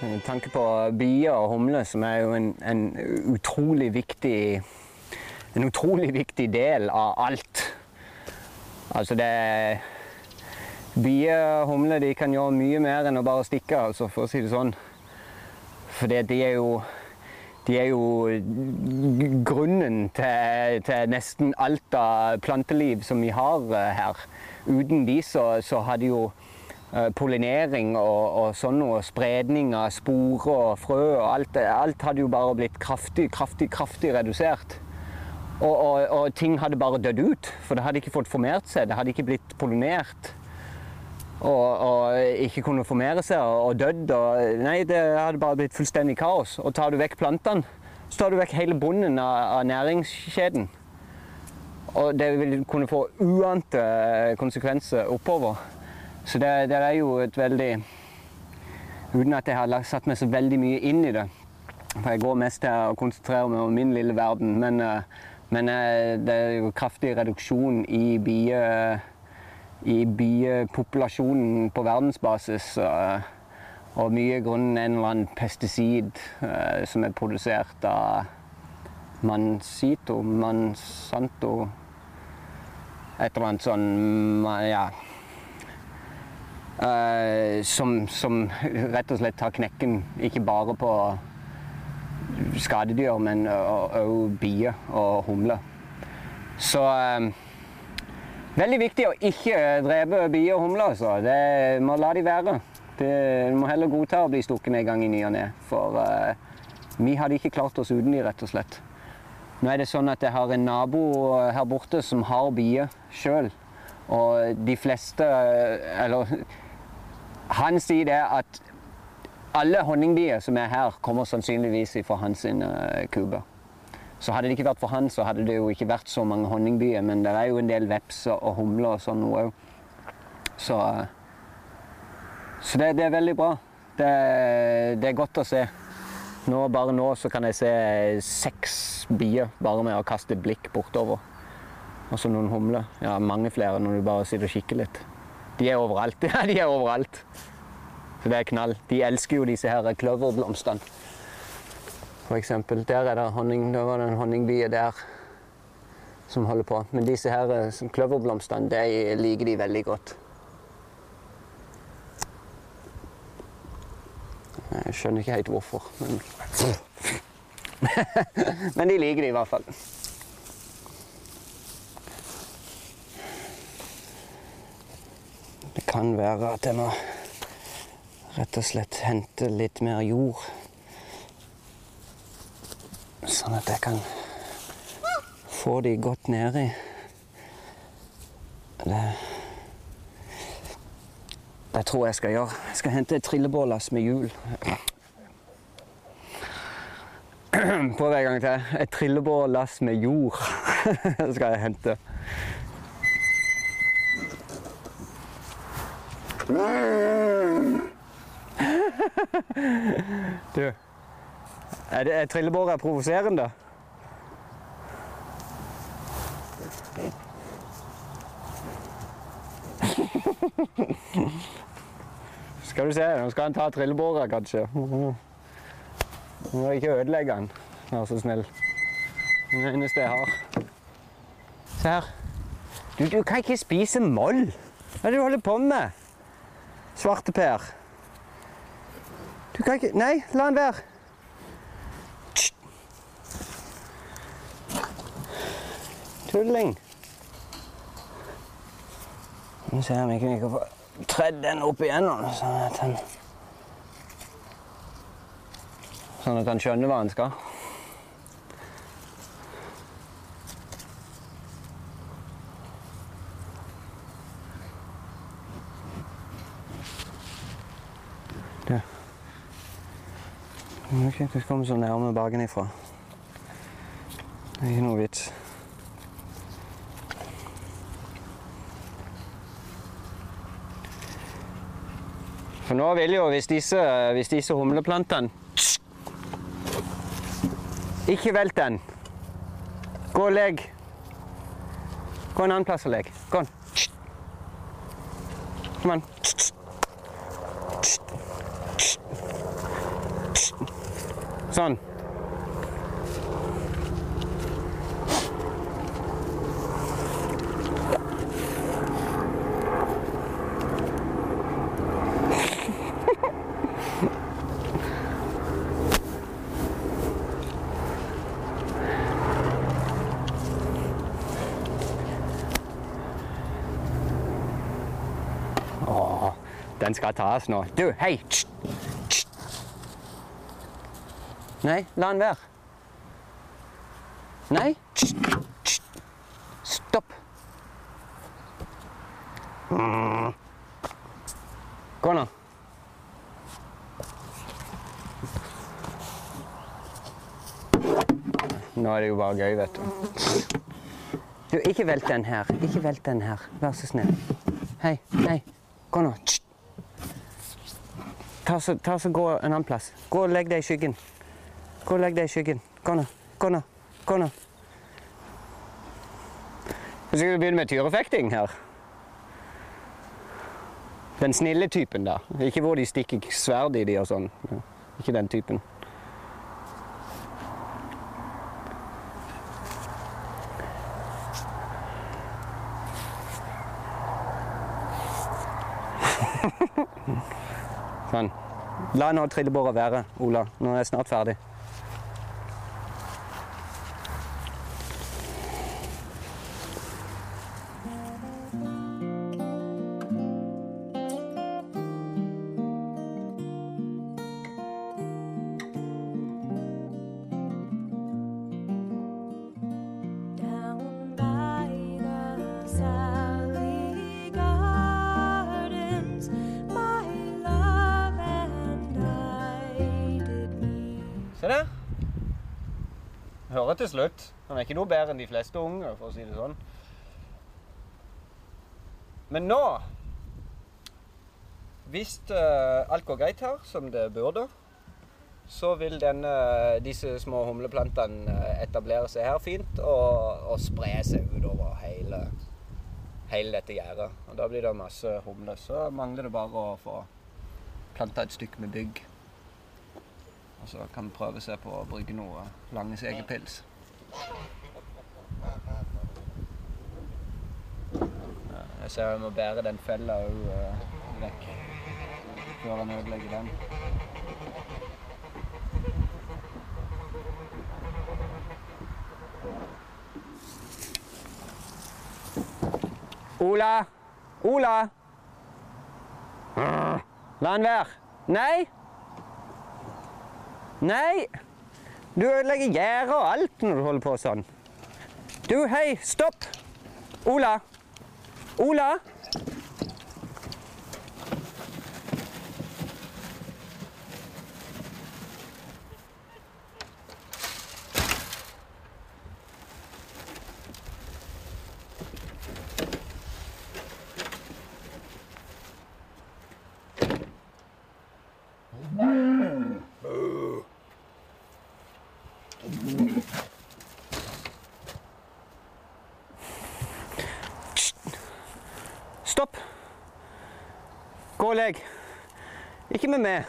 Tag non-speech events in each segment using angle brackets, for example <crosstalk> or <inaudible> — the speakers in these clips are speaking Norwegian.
Med tanke på bier og humler, som er jo en, en utrolig viktig En utrolig viktig del av alt. Altså det Bier og humler kan gjøre mye mer enn å bare stikke, altså, for å si det sånn. For de er jo de er jo grunnen til, til, nesten alt av planteliv som vi har eh, her. Uten de så, så hadde jo eh, pollinering og, og sånn noe, spredning av sporer og frø og alt, alt hadde jo bare blitt kraftig, kraftig, kraftig redusert. Og, og, og ting hadde bare dødd ut, for det hadde ikke fått formert seg. Det hadde ikke blitt pollinert og, ikke kunne formere seg og, dødd. Og, nei, det hadde bare blitt fullstendig kaos. Og tar du vekk plantene, så tar du vekk hele bunnen av, av næringskjeden. Og det vil kunne få uante konsekvenser oppover. Så det, det, er jo et veldig Uten at jeg har satt meg så veldig mye inn i det. For jeg går mest til å konsentrere meg om min lille verden. Men, eh, men eh, det er jo kraftig reduksjon i bie, i biepopulasjonen på verdensbasis. Og mye grunnet en eller annen pesticid eh, som er produsert av Mansito, Mansanto Et eller annet sånn Ja. Eh, som, som, rett og slett tar knekken ikke bare på skadedyr, men òg bier og humler. Så eh, Veldig viktig å ikke drepe bier og humler. Altså. Det må la de være. Du må heller godta å bli stukket en gang i ny og ne. For uh, vi hadde ikke klart oss uten de, rett og slett. Nå er det sånn at jeg har en nabo her borte som har bier sjøl. Og de fleste Eller han sier det at alle honningbier som er her, kommer sannsynligvis fra hans kube. kuber. Så hadde det ikke vært for han, så hadde det jo ikke vært så mange honningbyer. Men det er jo en del vepser og humler og sånn òg. Så, så det, det, er veldig bra. Det, det, er godt å se. Nå, bare nå så kan jeg se seks bier bare med å kaste blikk bortover. Og så noen humler. Ja, mange flere når du bare sitter og kikker litt. De er overalt. <laughs> Ja, de er overalt. Så det er knall. De elsker jo disse her kløverblomstene. For eksempel. Der er det honning. Der var det en honningbie der som holder på. Men disse her eh, kløverblomstene, de liker de veldig godt. Jeg skjønner ikke helt hvorfor, men <laughs> Men de liker de i hvert fall. Kan være at jeg må rett og slett hente litt mer jord. Sånn at jeg kan få de godt nedi. Det, det tror jeg skal gjøre. Jeg skal hente et trillebårlass med hjul. Prøv en gang til. Et trillebårlass med jord <laughs> skal jeg hente. <laughs> Du er, det, er trillebåret provoserende? <laughs> skal du se, nå skal han ta trillebåret, kanskje. Nå må ikke ødelegge han, vær så snill. Det eneste jeg har. Se her. Du, du kan ikke spise moll. Hva er det du holder på med? Svarteper. Du kan ikke Nei, la den være. tulling. Nå ser om ikke kan få tredd den opp igjen, sånn at han Sånn at han skjønner hva han skal. Ok, vi kommer så nærme bakenifra. Det er ikke noe vits. For nå vil jo, hvis disse, hvis disse humleplantene Ikke velt den. Gå og legg. Gå en annen plass og legg. Gå. Kom an. Sånn. Åh, den skal tas nå. Du, hei! Nei, la den være. Nei. Stopp. Gå nå. Nå er det jo bare gøy, vet du. Du, ikke velt den her. Ikke velt den her. Vær så snill. Hei, hei. Gå nå. Ta så, ta så Gå en annen plass. Gå og legg deg i skyggen. Gå og legg deg i skyggen. Gå nå. Gå nå. Gå nå. Så Skal vi begynne med tyrefekting her? Den snille typen, da. Ikke hvor de stikker sverd i de og sånn. Ikke den typen. <laughs> Sånn. La nå trillebåra være, Ola. Nå er jeg snart ferdig. Hører til slutt. Han er ikke noe bedre enn de fleste unge, for å si det sånn. Men nå Hvis eh, alt går greit her, som det burde, så vil denne, disse små humleplantene eh, etablere seg her fint og, og spre seg utover hele, hele dette gjerdet. Og da blir det masse humler. Så mangler det bare å få planta et stykke med bygg. Så kan vi prøve å se på å brygge noe Langes egepils. Ja, Jeg ser jeg må bære den fella òg vekk før han ødelegger den. Ola! Ola! La han være. Nei! Nei! Du ødelegger gjerdet og alt når du holder på sånn. Du, hei, stopp! Ola! Ola! Stopp! Og legg. Ikke med meg.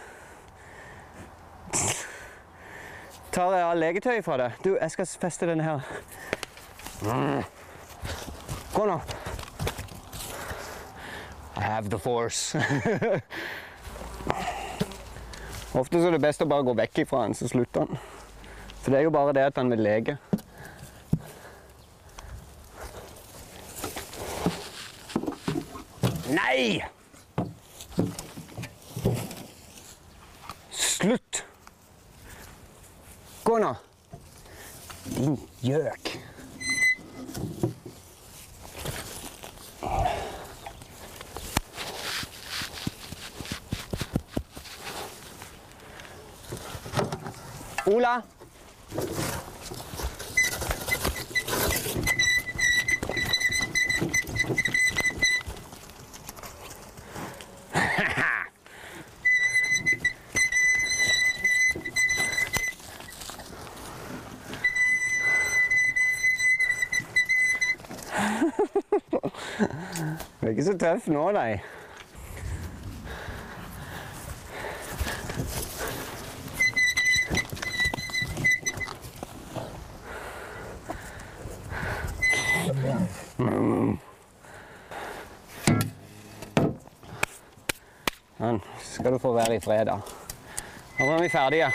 Tar jeg av legetøyet fra deg? Du, jeg skal feste denne her. Gå nå. I have the force. Ofte så er det best å bare gå vekk ifra han, så slutter han. For det er jo bare det at han vil leke. Nei! Slutt! Gå nå. Din gjøk. Ola! er ikke så tøff nå, nei. Sånn. Skal du få være i fred, da. Nå er vi ferdige.